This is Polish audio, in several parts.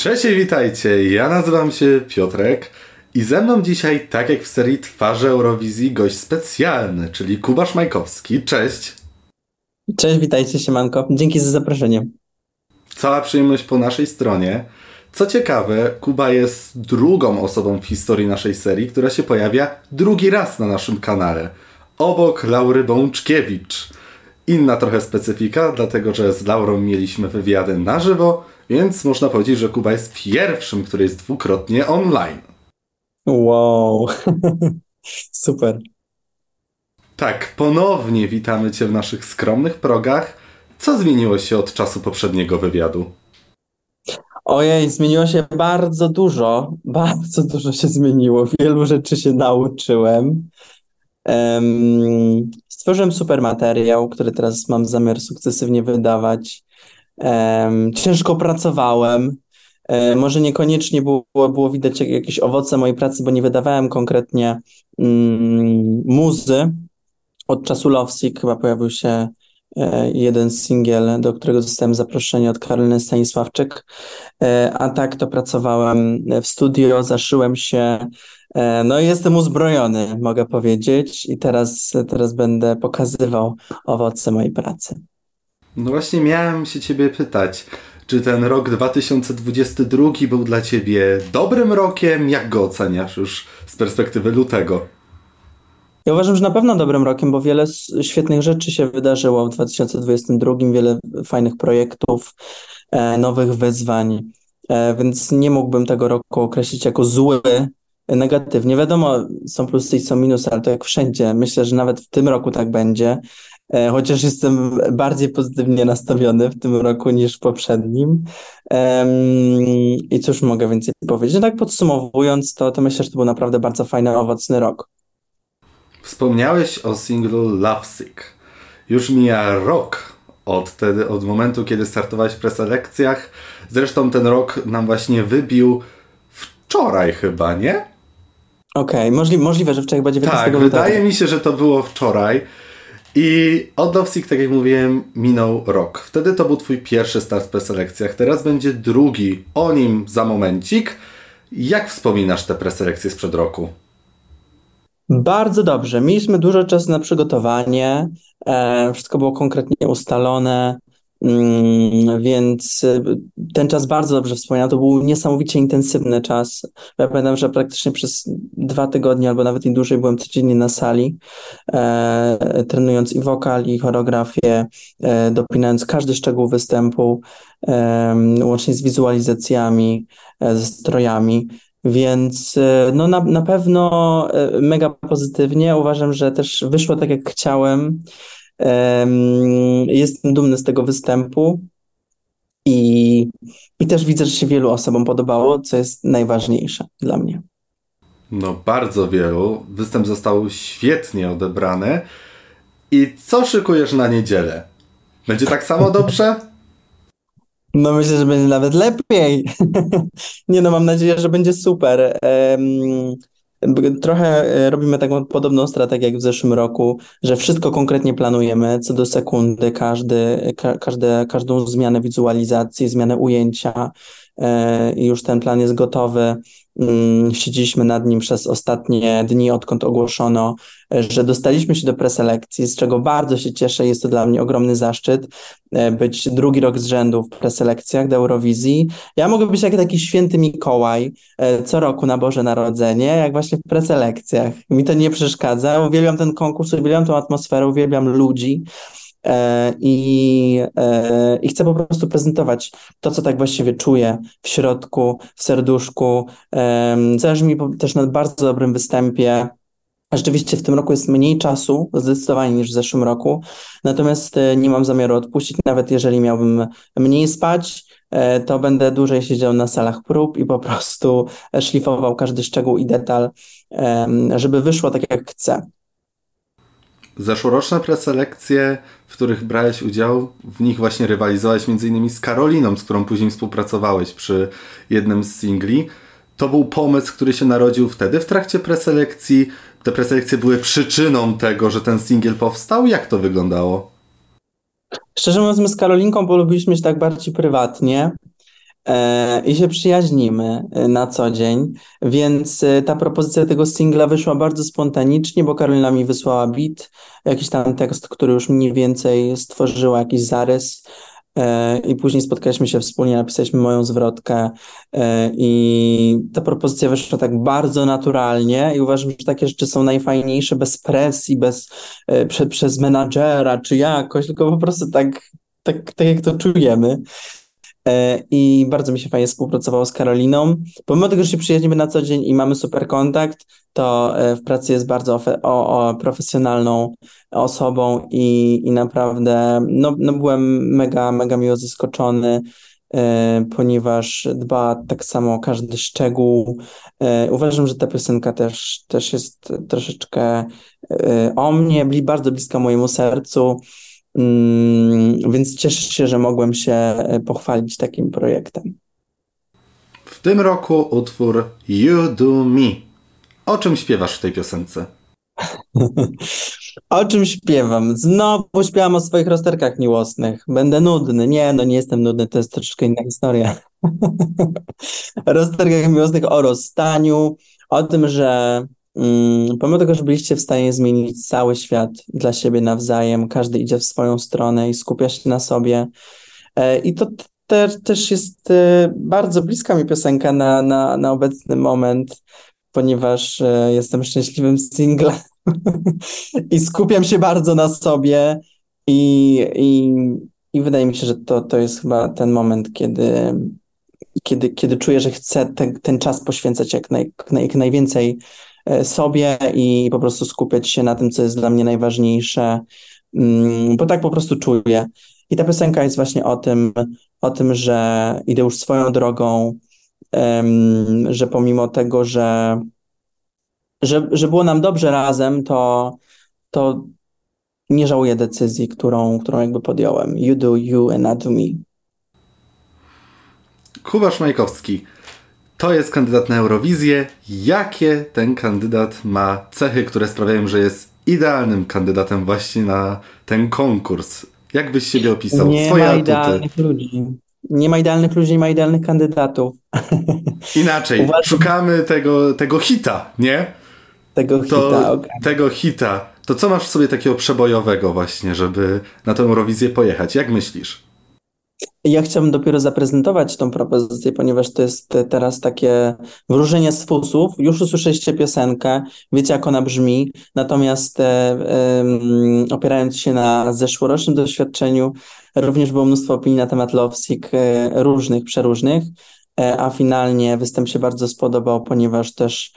Cześć i witajcie, ja nazywam się Piotrek i ze mną dzisiaj, tak jak w serii Twarze Eurowizji, gość specjalny, czyli Kubasz Majkowski. Cześć! Cześć, witajcie, siemanko. Dzięki za zaproszenie. Cała przyjemność po naszej stronie. Co ciekawe, Kuba jest drugą osobą w historii naszej serii, która się pojawia drugi raz na naszym kanale. Obok Laury Bączkiewicz. Inna trochę specyfika, dlatego że z Laurą mieliśmy wywiady na żywo, więc można powiedzieć, że Kuba jest pierwszym, który jest dwukrotnie online. Wow, super. Tak, ponownie witamy Cię w naszych skromnych progach. Co zmieniło się od czasu poprzedniego wywiadu? Ojej, zmieniło się bardzo dużo. Bardzo dużo się zmieniło. Wielu rzeczy się nauczyłem. Stworzyłem super materiał, który teraz mam zamiar sukcesywnie wydawać. Ciężko pracowałem. Um, może niekoniecznie było, było widać jakieś owoce mojej pracy, bo nie wydawałem konkretnie um, muzy. Od czasu Lovesick chyba pojawił się E, jeden singiel, do którego dostałem zaproszenie od Karoliny Stanisławczyk, e, a tak to pracowałem w studio, zaszyłem się, e, no i jestem uzbrojony, mogę powiedzieć i teraz, teraz będę pokazywał owoce mojej pracy. No właśnie miałem się ciebie pytać, czy ten rok 2022 był dla ciebie dobrym rokiem? Jak go oceniasz już z perspektywy lutego? Ja uważam, że na pewno dobrym rokiem, bo wiele świetnych rzeczy się wydarzyło w 2022, wiele fajnych projektów, e, nowych wyzwań, e, więc nie mógłbym tego roku określić jako zły, negatywnie. Wiadomo, są plusy i są minusy, ale to jak wszędzie. Myślę, że nawet w tym roku tak będzie, e, chociaż jestem bardziej pozytywnie nastawiony w tym roku niż w poprzednim. I cóż mogę więcej powiedzieć? No tak podsumowując, to, to myślę, że to był naprawdę bardzo fajny, owocny rok. Wspomniałeś o singlu Lovesick. Już mija rok od, wtedy, od momentu, kiedy startowałeś w preselekcjach. Zresztą ten rok nam właśnie wybił wczoraj chyba, nie? Okej, okay. Możli możliwe, że wczoraj będzie 19 Tak, wydaje mi się, że to było wczoraj. I od Lovesick, tak jak mówiłem, minął rok. Wtedy to był twój pierwszy start w preselekcjach. Teraz będzie drugi. O nim za momencik. Jak wspominasz te preselekcje sprzed roku? Bardzo dobrze. Mieliśmy dużo czasu na przygotowanie. E, wszystko było konkretnie ustalone, więc e, ten czas bardzo dobrze wspomniał. To był niesamowicie intensywny czas. Ja pamiętam, że praktycznie przez dwa tygodnie albo nawet i dłużej byłem codziennie na sali, e, trenując i wokal, i choreografię, e, dopinając każdy szczegół występu, e, łącznie z wizualizacjami, e, ze strojami. Więc e, no na, na pewno e, mega pozytywnie. Uważam, że też wyszło tak, jak chciałem. Jestem dumny z tego występu i, i też widzę, że się wielu osobom podobało, co jest najważniejsze dla mnie. No, bardzo wielu. Występ został świetnie odebrany. I co szykujesz na niedzielę? Będzie tak samo dobrze? No myślę, że będzie nawet lepiej. Nie no, mam nadzieję, że będzie super. Trochę e, robimy taką podobną strategię jak w zeszłym roku, że wszystko konkretnie planujemy, co do sekundy, każdy, ka każde, każdą zmianę wizualizacji, zmianę ujęcia e, już ten plan jest gotowy. Mm, siedzieliśmy nad nim przez ostatnie dni, odkąd ogłoszono, że dostaliśmy się do preselekcji, z czego bardzo się cieszę. Jest to dla mnie ogromny zaszczyt e, być drugi rok z rzędu w preselekcjach do Eurowizji. Ja mogę być jak taki święty Mikołaj e, co roku na Boże Narodzenie, jak właśnie w preselekcjach. Mi to nie przeszkadza. Uwielbiam ten konkurs, uwielbiam tą atmosferę, uwielbiam ludzi. E, I, e, I chcę po prostu prezentować to, co tak właściwie czuję w środku, w serduszku. Zależy mi też na bardzo dobrym występie. Rzeczywiście w tym roku jest mniej czasu, zdecydowanie niż w zeszłym roku, natomiast e, nie mam zamiaru odpuścić, nawet jeżeli miałbym mniej spać, to będę dłużej siedział na salach prób i po prostu szlifował każdy szczegół i detal, żeby wyszło tak, jak chcę. Zeszłoroczne preselekcje, w których brałeś udział, w nich właśnie rywalizowałeś m.in. z Karoliną, z którą później współpracowałeś przy jednym z singli. To był pomysł, który się narodził wtedy w trakcie preselekcji. Te preselekcje były przyczyną tego, że ten singiel powstał. Jak to wyglądało? Szczerze mówiąc, my z Karolinką polubiliśmy się tak bardziej prywatnie. E, i się przyjaźnimy e, na co dzień, więc e, ta propozycja tego singla wyszła bardzo spontanicznie, bo Karolina mi wysłała beat, jakiś tam tekst, który już mniej więcej stworzyła, jakiś zarys. I później spotkaliśmy się wspólnie, napisaliśmy moją zwrotkę. I ta propozycja wyszła tak bardzo naturalnie i uważam, że takie rzeczy są najfajniejsze bez presji, bez, prze, przez menadżera czy jakoś, tylko po prostu tak, tak, tak jak to czujemy. E, i bardzo mi się fajnie współpracowało z Karoliną. Pomimo tego, że się przyjaźnimy na co dzień i mamy super kontakt, to e, w pracy jest bardzo o, o profesjonalną osobą i, i naprawdę no, no byłem mega, mega miło zaskoczony, e, ponieważ dba tak samo o każdy szczegół. Uważam, że ta piosenka też, też jest troszeczkę o mnie, bardzo bliska mojemu sercu. Mm, więc cieszę się, że mogłem się e, pochwalić takim projektem. W tym roku utwór You Do Me. O czym śpiewasz w tej piosence? o czym śpiewam? Znowu śpiewam o swoich rozterkach miłosnych. Będę nudny. Nie, no nie jestem nudny, to jest troszeczkę inna historia. rozterkach miłosnych o rozstaniu, o tym, że pomimo tego, że byliście w stanie zmienić cały świat dla siebie nawzajem, każdy idzie w swoją stronę i skupia się na sobie. E, I to te, też jest e, bardzo bliska mi piosenka na, na, na obecny moment, ponieważ e, jestem szczęśliwym singlem i skupiam się bardzo na sobie i, i, i wydaje mi się, że to, to jest chyba ten moment, kiedy, kiedy, kiedy czuję, że chcę ten, ten czas poświęcać jak, naj, jak najwięcej sobie i po prostu skupiać się na tym, co jest dla mnie najważniejsze, mm, bo tak po prostu czuję. I ta piosenka jest właśnie o tym, o tym, że idę już swoją drogą, że pomimo tego, że, że, że było nam dobrze razem, to, to nie żałuję decyzji, którą, którą jakby podjąłem. You do you and I do me. Kubasz Majkowski. To jest kandydat na Eurowizję. Jakie ten kandydat ma cechy, które sprawiają, że jest idealnym kandydatem właśnie na ten konkurs? Jak byś siebie opisał? Nie Swoje ma idealnych ludzi. Nie ma idealnych ludzi, nie ma idealnych kandydatów. Inaczej, Uważam... szukamy tego, tego hita, nie? Tego hita, okay. Tego hita. To co masz w sobie takiego przebojowego właśnie, żeby na tę Eurowizję pojechać? Jak myślisz? Ja chciałbym dopiero zaprezentować tą propozycję, ponieważ to jest teraz takie wróżenie z fusów. Już usłyszeliście piosenkę, wiecie jak ona brzmi, natomiast e, opierając się na zeszłorocznym doświadczeniu, również było mnóstwo opinii na temat Lovesick, e, różnych, przeróżnych, e, a finalnie występ się bardzo spodobał, ponieważ też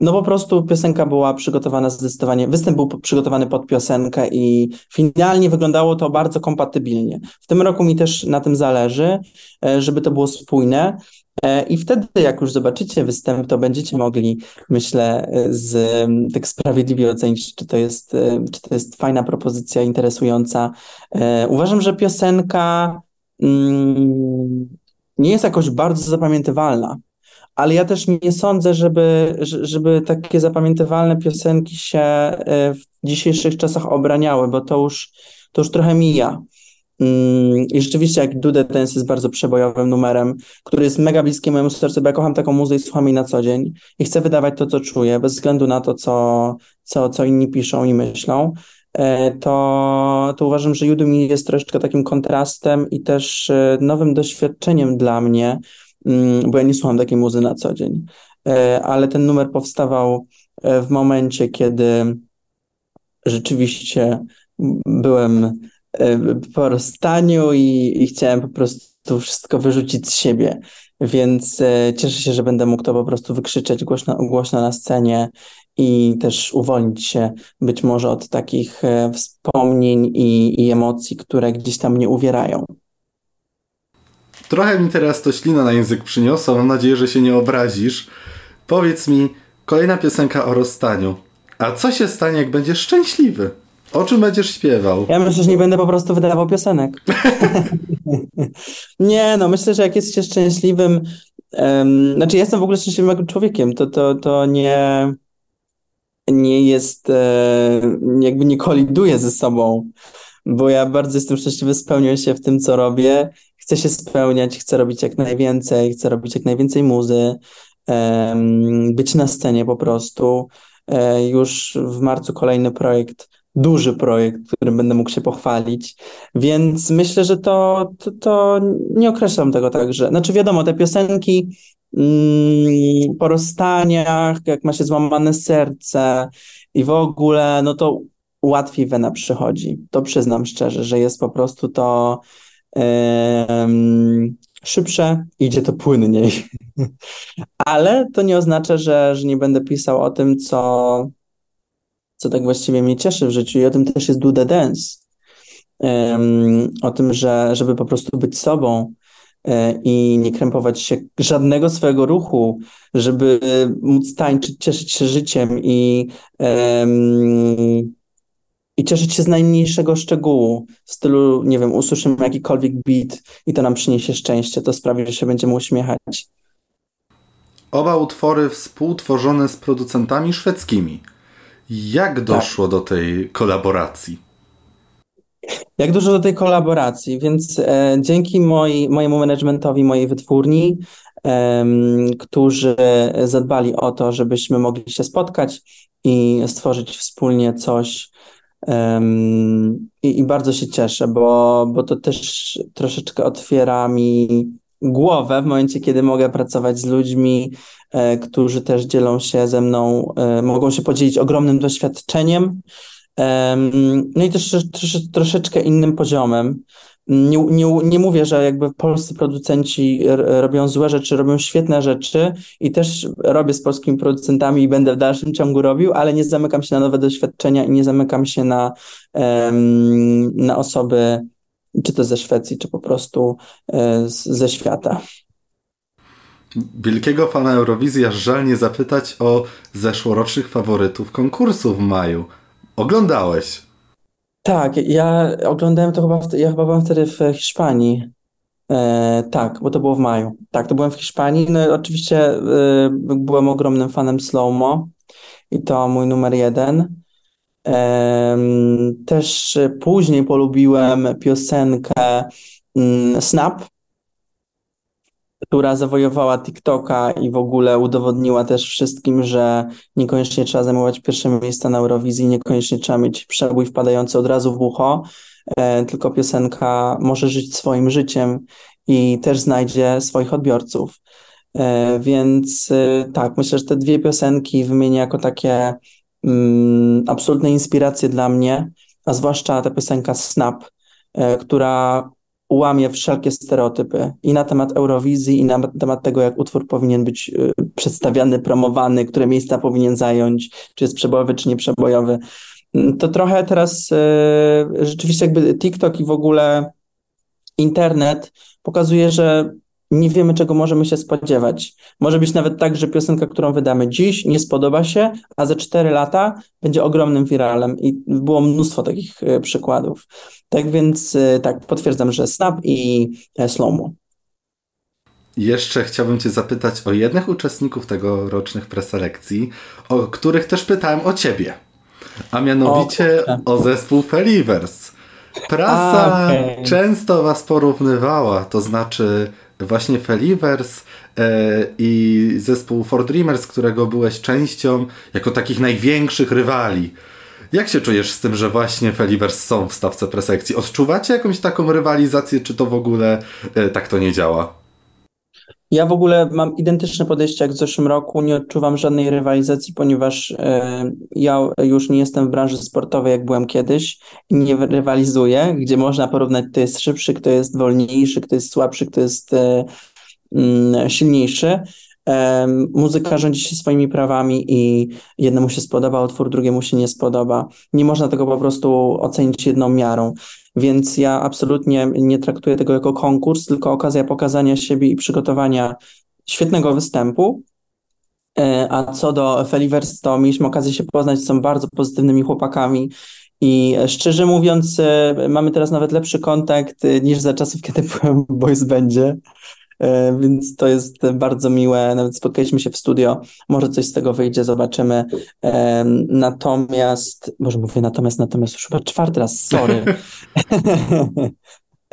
no po prostu piosenka była przygotowana zdecydowanie, występ był przygotowany pod piosenkę i finalnie wyglądało to bardzo kompatybilnie. W tym roku mi też na tym zależy, e, żeby to było spójne. E, I wtedy, jak już zobaczycie występ, to będziecie mogli, myślę, z, tak sprawiedliwie ocenić, czy to jest, e, czy to jest fajna propozycja, interesująca. Uważam, że piosenka mm, nie jest jakoś bardzo zapamiętywalna ale ja też nie sądzę, żeby, żeby takie zapamiętywalne piosenki się e, w dzisiejszych czasach obraniały, bo to już, to już trochę mija. Mm, I rzeczywiście, jak Dude Dance jest bardzo przebojowym numerem, który jest mega bliski mojemu sercu, bo ja kocham taką muzykę i słucham jej na co dzień i chcę wydawać to, co czuję, bez względu na to, co, co, co inni piszą i myślą, e, to, to uważam, że Udemy jest troszeczkę takim kontrastem i też e, nowym doświadczeniem dla mnie, bo ja nie słucham takiej muzy na co dzień. E, ale ten numer powstawał e, w momencie, kiedy rzeczywiście byłem e, po rozstaniu i, i chciałem po prostu wszystko wyrzucić z siebie. Więc cieszę się, że będę mógł to po prostu wykrzyczeć głośno, głośno na scenie i też uwolnić się być może od takich wspomnień i, i emocji, które gdzieś tam mnie uwierają. Trochę mi teraz to ślina na język przyniosła, mam nadzieję, że się nie obrazisz. Powiedz mi, kolejna piosenka o rozstaniu. A co się stanie, jak będziesz szczęśliwy? O czym będziesz śpiewał? Ja myślę, że nie będę po prostu wydawał piosenek. nie, no myślę, że jak jest się szczęśliwym, um, znaczy ja jestem w ogóle szczęśliwym człowiekiem, to, to, to nie, nie jest, e, jakby nie koliduje ze sobą, bo ja bardzo jestem szczęśliwy, spełniam się w tym, co robię chcę się spełniać, chcę robić jak najwięcej, chcę robić jak najwięcej muzy, być na scenie po prostu. E, już w marcu kolejny projekt, duży projekt, którym będę mógł się pochwalić, więc myślę, że to, to, to nie określam tego tak, że, znaczy wiadomo, te piosenki mm, po rozstaniach, jak ma się złamane serce i w ogóle, no to łatwiej wena przychodzi. To przyznam szczerze, że jest po prostu to szybsze, idzie to płynniej. Ale to nie oznacza, że, że nie będę pisał o tym, co, co tak właściwie mnie cieszy w życiu i o tym też jest Do The Dance. O tym, że żeby po prostu być sobą e, i nie krępować się żadnego swojego ruchu, żeby móc tańczyć, cieszyć się życiem i um, i cieszyć się z najmniejszego szczegółu, w stylu, nie wiem, usłyszymy jakikolwiek beat i to nam przyniesie szczęście, to sprawi, że się będziemy uśmiechać. Oba utwory współtworzone z producentami szwedzkimi. Jak tak. doszło tak. do tej kolaboracji? Jak dużo do tej kolaboracji, więc e, dzięki moi, mojemu managementowi, mojej wytwórni, e, którzy zadbali o to, żebyśmy mogli się spotkać i stworzyć wspólnie coś, i, I, bardzo się cieszę, bo, bo to też troszeczkę otwiera mi głowę w momencie, kiedy mogę pracować z ludźmi, e, którzy też dzielą się ze mną, e, mogą się podzielić ogromnym doświadczeniem. No i też troszeczkę innym poziomem nie, nie, nie mówię, że jakby polscy producenci robią złe rzeczy, robią świetne rzeczy i też robię z polskimi producentami i będę w dalszym ciągu robił, ale nie zamykam się na nowe doświadczenia i nie zamykam się na, na osoby, czy to ze Szwecji, czy po prostu um, ze świata. Wielkiego fana Eurowizji aż żal nie zapytać o zeszłorocznych faworytów konkursu w maju. Oglądałeś? Tak, ja oglądałem to chyba, w, ja chyba byłem wtedy w Hiszpanii. E, tak, bo to było w maju. Tak, to byłem w Hiszpanii. No oczywiście e, byłem ogromnym fanem Slowmo i to mój numer jeden. E, też później polubiłem piosenkę mm, Snap która zawojowała TikToka i w ogóle udowodniła też wszystkim, że niekoniecznie trzeba zajmować pierwsze miejsca na Eurowizji, niekoniecznie trzeba mieć przebój wpadający od razu w ucho, e, tylko piosenka może żyć swoim życiem i też znajdzie swoich odbiorców. E, więc e, tak, myślę, że te dwie piosenki wymienię jako takie mm, absolutne inspiracje dla mnie, a zwłaszcza ta piosenka Snap, która łamie wszelkie stereotypy i na temat Eurowizji, i na temat tego, jak utwór powinien być y, przedstawiany, promowany, które miejsca powinien zająć, czy jest przebojowy, czy nieprzebojowy. Mm, to trochę teraz y, rzeczywiście jakby TikTok i w ogóle internet pokazuje, że nie wiemy, czego możemy się spodziewać. Może być nawet tak, że piosenka, którą wydamy dziś, nie spodoba się, a za 4 lata będzie ogromnym wiralem. I było mnóstwo takich e, przykładów. Tak więc, e, tak, potwierdzam, że Snap i e, Slowmo. Jeszcze chciałbym Cię zapytać o jednych uczestników tegorocznych preselekcji, o których też pytałem o Ciebie. A mianowicie o, o zespół Felivers. Prasa okay. często Was porównywała, to znaczy właśnie Felivers e, i zespół For Dreamers, którego byłeś częścią, jako takich największych rywali. Jak się czujesz z tym, że właśnie Felivers są w stawce presekcji? Odczuwacie jakąś taką rywalizację, czy to w ogóle e, tak to nie działa? Ja w ogóle mam identyczne podejście jak w zeszłym roku. Nie odczuwam żadnej rywalizacji, ponieważ e, ja już nie jestem w branży sportowej, jak byłem kiedyś nie rywalizuję, gdzie można porównać, kto jest szybszy, kto jest wolniejszy, kto jest słabszy, kto jest e, mm, silniejszy. Muzyka rządzi się swoimi prawami i jednemu się spodoba utwór, drugiemu się nie spodoba. Nie można tego po prostu ocenić jedną miarą. Więc ja absolutnie nie traktuję tego jako konkurs, tylko okazja pokazania siebie i przygotowania świetnego występu. E, a co do Felivers, to mieliśmy okazję się poznać, są bardzo pozytywnymi chłopakami. I szczerze mówiąc, e, mamy teraz nawet lepszy kontakt e, niż za czasów, kiedy byłem w Boys Bandzie. E, więc to jest bardzo miłe. Nawet spotkaliśmy się w studio, może coś z tego wyjdzie, zobaczymy. E, natomiast, może mówię natomiast, natomiast już chyba czwarty raz, sorry.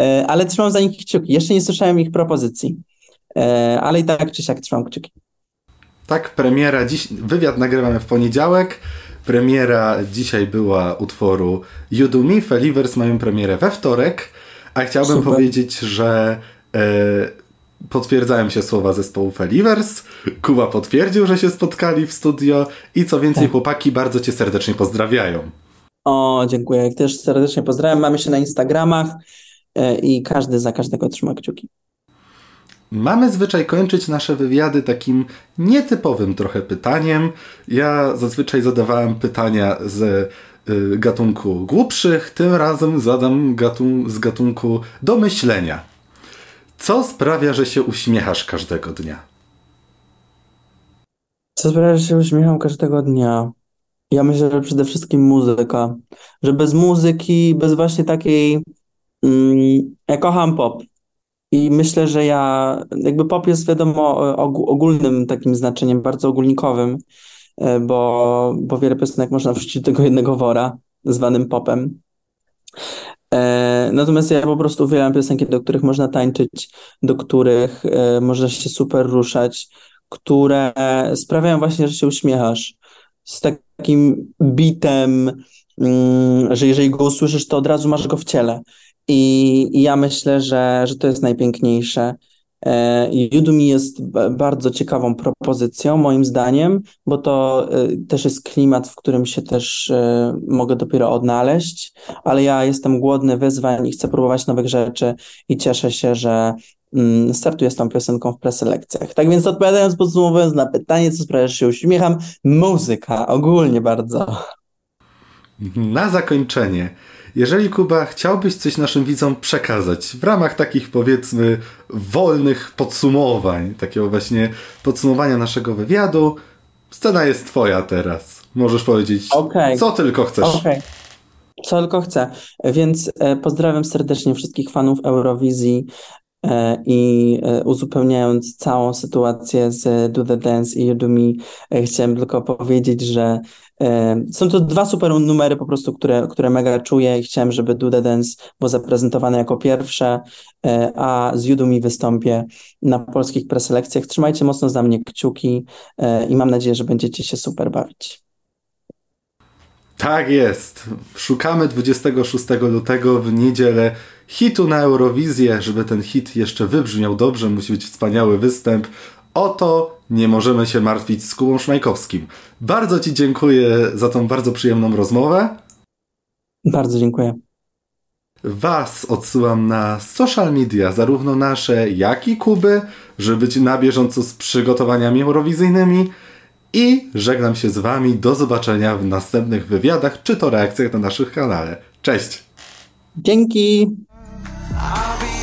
e, ale trzymam za nich kciuki. Jeszcze nie słyszałem ich propozycji, ale i tak czy siak trzymam kciuki. Tak, premiera dziś, wywiad nagrywamy w poniedziałek. Premiera dzisiaj była utworu Udemy, Felivers mają premierę we wtorek, a chciałbym Super. powiedzieć, że e, potwierdzają się słowa zespołu Felivers. Kuba potwierdził, że się spotkali w studio i co więcej, tak. chłopaki bardzo cię serdecznie pozdrawiają. O, dziękuję. Też serdecznie pozdrawiam. Mamy się na Instagramach e, i każdy za każdego trzyma kciuki. Mamy zwyczaj kończyć nasze wywiady takim nietypowym trochę pytaniem. Ja zazwyczaj zadawałem pytania z y, gatunku głupszych, tym razem zadam gatun z gatunku do myślenia. Co sprawia, że się uśmiechasz każdego dnia? Co sprawia, że się uśmiecham każdego dnia? Ja myślę, że przede wszystkim muzyka. Że bez muzyki, bez właśnie takiej. Mm, ja kocham pop. I myślę, że ja. Jakby pop jest wiadomo ogólnym takim znaczeniem, bardzo ogólnikowym, e, bo, bo wiele piosenek można wrzucić do tego jednego wora, zwanym popem. E, natomiast ja po prostu uwielbiam piosenki, do których można tańczyć, do których e, można się super ruszać, które sprawiają właśnie, że się uśmiechasz. Z takim bitem, mm, że jeżeli go usłyszysz, to od razu masz go w ciele. I, i ja myślę, że, że to jest najpiękniejsze. E, Udemy jest bardzo ciekawą propozycją, moim zdaniem, bo to e, też jest klimat, w którym się też e, mogę dopiero odnaleźć, ale ja jestem głodny wyzwań i chcę próbować nowych rzeczy i cieszę się, że mm, startuję z tą piosenką w preselekcjach. Tak więc odpowiadając, podsumowując na pytanie, co sprawia, że się uśmiecham, muzyka ogólnie bardzo. Na zakończenie. Jeżeli Kuba chciałbyś coś naszym widzom przekazać w ramach takich powiedzmy wolnych podsumowań, takiego właśnie podsumowania naszego wywiadu, scena jest twoja teraz. Możesz powiedzieć okay. co tylko chcesz. Okay. Co tylko chcę. Więc e, pozdrawiam serdecznie wszystkich fanów Eurowizji i e, uzupełniając całą sytuację z Do The Dance i Udemy, chciałem tylko powiedzieć, że są to dwa super numery po prostu, które, które mega czuję i chciałem, żeby Do The Dance było zaprezentowane jako pierwsze, e, a z Udemy wystąpię na polskich preselekcjach. Trzymajcie mocno za mnie kciuki e, i mam nadzieję, że będziecie się super bawić. Tak jest. Szukamy 26 lutego w niedzielę hitu na Eurowizję. Żeby ten hit jeszcze wybrzmiał dobrze, musi być wspaniały występ. Oto nie możemy się martwić z Kubą Szmajkowskim. Bardzo Ci dziękuję za tą bardzo przyjemną rozmowę. Bardzo dziękuję. Was odsyłam na social media, zarówno nasze, jak i Kuby, żeby być na bieżąco z przygotowaniami eurowizyjnymi. I żegnam się z Wami. Do zobaczenia w następnych wywiadach, czy to reakcjach na naszym kanale. Cześć! Dzięki! I'll be